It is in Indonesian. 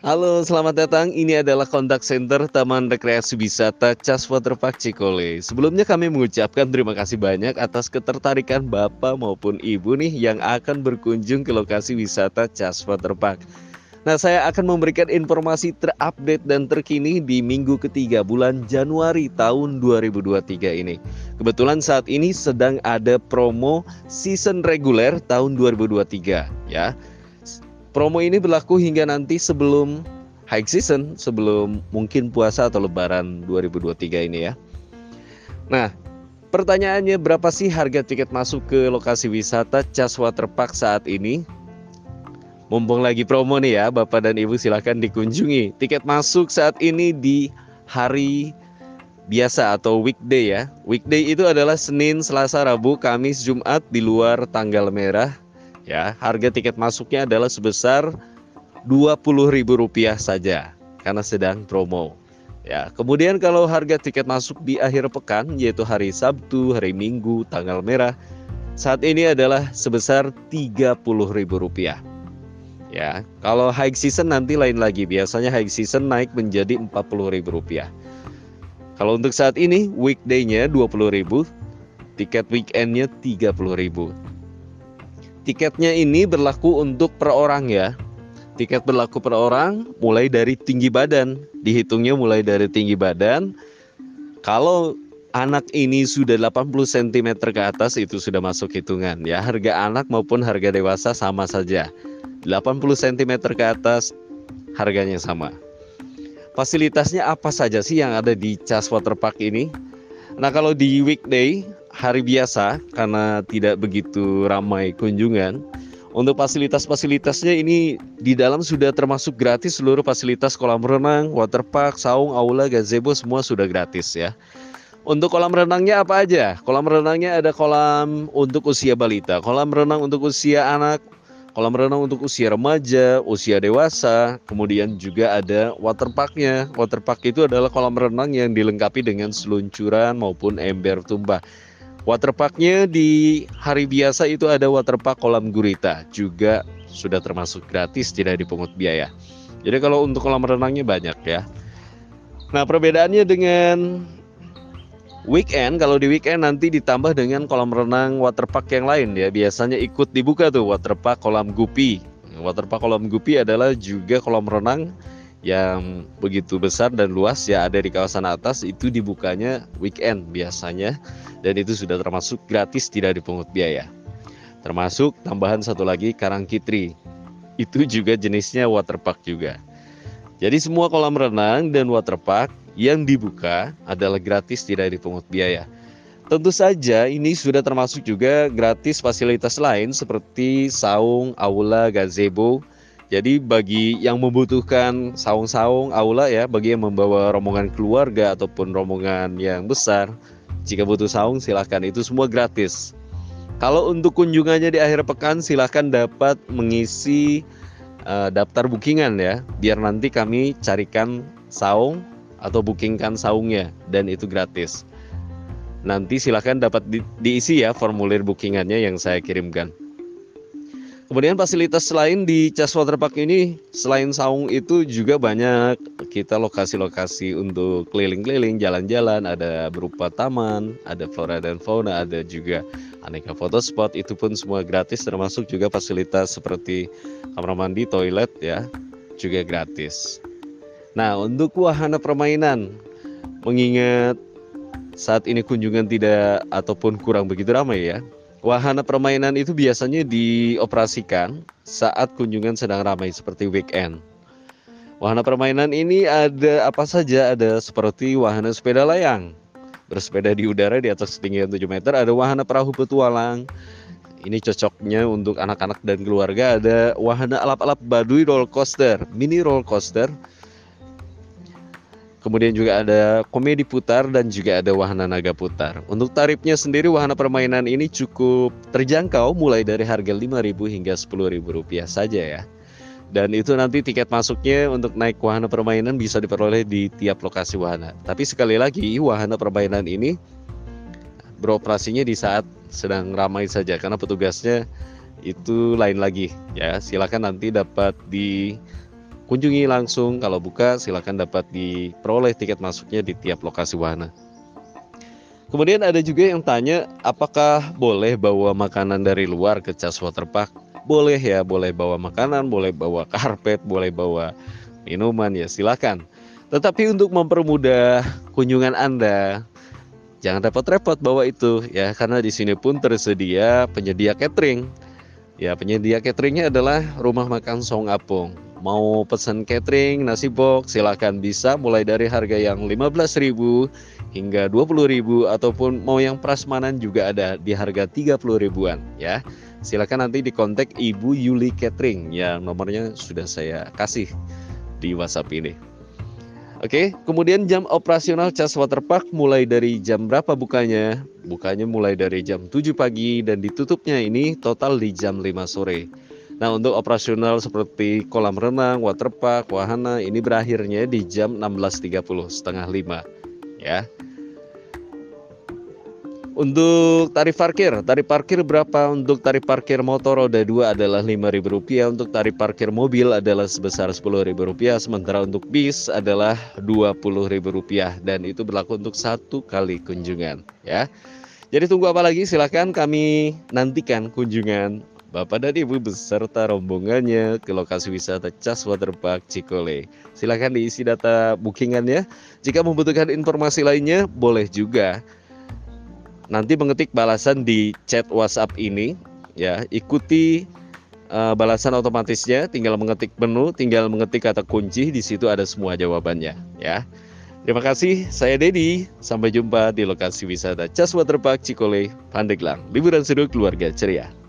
Halo, selamat datang. Ini adalah kontak center Taman Rekreasi Wisata Cas Waterpark Cikole. Sebelumnya kami mengucapkan terima kasih banyak atas ketertarikan Bapak maupun Ibu nih yang akan berkunjung ke lokasi wisata Cas Waterpark. Nah, saya akan memberikan informasi terupdate dan terkini di minggu ketiga bulan Januari tahun 2023 ini. Kebetulan saat ini sedang ada promo season reguler tahun 2023 ya. Promo ini berlaku hingga nanti sebelum high season, sebelum mungkin puasa atau lebaran 2023 ini ya. Nah, pertanyaannya berapa sih harga tiket masuk ke lokasi wisata Cas Waterpark saat ini? Mumpung lagi promo nih ya, Bapak dan Ibu silahkan dikunjungi. Tiket masuk saat ini di hari biasa atau weekday ya. Weekday itu adalah Senin, Selasa, Rabu, Kamis, Jumat di luar tanggal merah ya harga tiket masuknya adalah sebesar Rp20.000 saja karena sedang promo. Ya kemudian kalau harga tiket masuk di akhir pekan yaitu hari Sabtu hari Minggu tanggal merah saat ini adalah sebesar Rp30.000 ya kalau high season nanti lain lagi. Biasanya high season naik menjadi Rp40.000 kalau untuk saat ini weekday-nya Rp20.000 tiket weekend-nya Rp30.000 Tiketnya ini berlaku untuk per orang ya. Tiket berlaku per orang mulai dari tinggi badan. Dihitungnya mulai dari tinggi badan. Kalau anak ini sudah 80 cm ke atas itu sudah masuk hitungan ya. Harga anak maupun harga dewasa sama saja. 80 cm ke atas harganya sama. Fasilitasnya apa saja sih yang ada di Cas Waterpark ini? Nah kalau di weekday hari biasa karena tidak begitu ramai kunjungan untuk fasilitas-fasilitasnya ini di dalam sudah termasuk gratis seluruh fasilitas kolam renang, waterpark, saung, aula, gazebo semua sudah gratis ya. Untuk kolam renangnya apa aja? Kolam renangnya ada kolam untuk usia balita, kolam renang untuk usia anak, kolam renang untuk usia remaja, usia dewasa, kemudian juga ada waterparknya. Waterpark itu adalah kolam renang yang dilengkapi dengan seluncuran maupun ember tumpah. Waterparknya di hari biasa itu ada waterpark kolam gurita juga sudah termasuk gratis tidak dipungut biaya. Jadi kalau untuk kolam renangnya banyak ya. Nah perbedaannya dengan weekend kalau di weekend nanti ditambah dengan kolam renang waterpark yang lain ya biasanya ikut dibuka tuh waterpark kolam gupi. Waterpark kolam gupi adalah juga kolam renang yang begitu besar dan luas ya ada di kawasan atas itu dibukanya weekend biasanya dan itu sudah termasuk gratis tidak dipungut biaya. Termasuk tambahan satu lagi Karang Kitri. Itu juga jenisnya waterpark juga. Jadi semua kolam renang dan waterpark yang dibuka adalah gratis tidak dipungut biaya. Tentu saja ini sudah termasuk juga gratis fasilitas lain seperti saung, aula, gazebo, jadi bagi yang membutuhkan saung-saung aula ya, bagi yang membawa rombongan keluarga ataupun rombongan yang besar, jika butuh saung silahkan itu semua gratis. Kalau untuk kunjungannya di akhir pekan silahkan dapat mengisi uh, daftar bookingan ya, biar nanti kami carikan saung atau bookingkan saungnya dan itu gratis. Nanti silahkan dapat di, diisi ya formulir bookingannya yang saya kirimkan. Kemudian fasilitas lain di Cas Waterpark ini selain saung itu juga banyak. Kita lokasi-lokasi untuk keliling-keliling, jalan-jalan, ada berupa taman, ada flora dan fauna, ada juga aneka foto spot itu pun semua gratis termasuk juga fasilitas seperti kamar mandi, toilet ya, juga gratis. Nah, untuk wahana permainan mengingat saat ini kunjungan tidak ataupun kurang begitu ramai ya Wahana permainan itu biasanya dioperasikan saat kunjungan sedang ramai seperti weekend. Wahana permainan ini ada apa saja? Ada seperti wahana sepeda layang, bersepeda di udara di atas ketinggian 7 meter, ada wahana perahu petualang. Ini cocoknya untuk anak-anak dan keluarga. Ada wahana alap-alap Baduy roller coaster, mini roller coaster Kemudian juga ada komedi putar dan juga ada wahana naga putar. Untuk tarifnya sendiri wahana permainan ini cukup terjangkau mulai dari harga 5.000 hingga 10.000 rupiah saja ya. Dan itu nanti tiket masuknya untuk naik wahana permainan bisa diperoleh di tiap lokasi wahana. Tapi sekali lagi wahana permainan ini beroperasinya di saat sedang ramai saja karena petugasnya itu lain lagi ya. Silakan nanti dapat di kunjungi langsung. Kalau buka silakan dapat diperoleh tiket masuknya di tiap lokasi wahana. Kemudian ada juga yang tanya apakah boleh bawa makanan dari luar ke Cas Waterpark? Boleh ya, boleh bawa makanan, boleh bawa karpet, boleh bawa minuman ya silakan. Tetapi untuk mempermudah kunjungan Anda, jangan repot-repot bawa itu ya karena di sini pun tersedia penyedia catering. Ya, penyedia cateringnya adalah Rumah Makan Song Apung. Mau pesan catering, nasi box, silakan bisa mulai dari harga yang 15.000 hingga 20.000 ataupun mau yang prasmanan juga ada di harga 30 ribuan ya. Silakan nanti dikontak Ibu Yuli Catering yang nomornya sudah saya kasih di WhatsApp ini. Oke, kemudian jam operasional Cas Waterpark mulai dari jam berapa bukanya? Bukanya mulai dari jam 7 pagi dan ditutupnya ini total di jam 5 sore. Nah, untuk operasional seperti kolam renang, waterpark, wahana ini berakhirnya di jam 16.30, setengah 5 ya. Untuk tarif parkir, tarif parkir berapa? Untuk tarif parkir motor roda 2 adalah Rp5.000, untuk tarif parkir mobil adalah sebesar Rp10.000, sementara untuk bis adalah Rp20.000 dan itu berlaku untuk satu kali kunjungan ya. Jadi tunggu apa lagi? Silahkan kami nantikan kunjungan Bapak dan Ibu beserta rombongannya ke lokasi wisata Cas Waterpark Cikole. Silahkan diisi data bookingannya. Jika membutuhkan informasi lainnya, boleh juga. Nanti mengetik balasan di chat WhatsApp ini ya. Ikuti uh, balasan otomatisnya. Tinggal mengetik menu tinggal mengetik kata kunci di situ ada semua jawabannya ya. Terima kasih saya Dedi sampai jumpa di lokasi wisata Cas Waterpark Cikole Pandeglang. Liburan seru keluarga ceria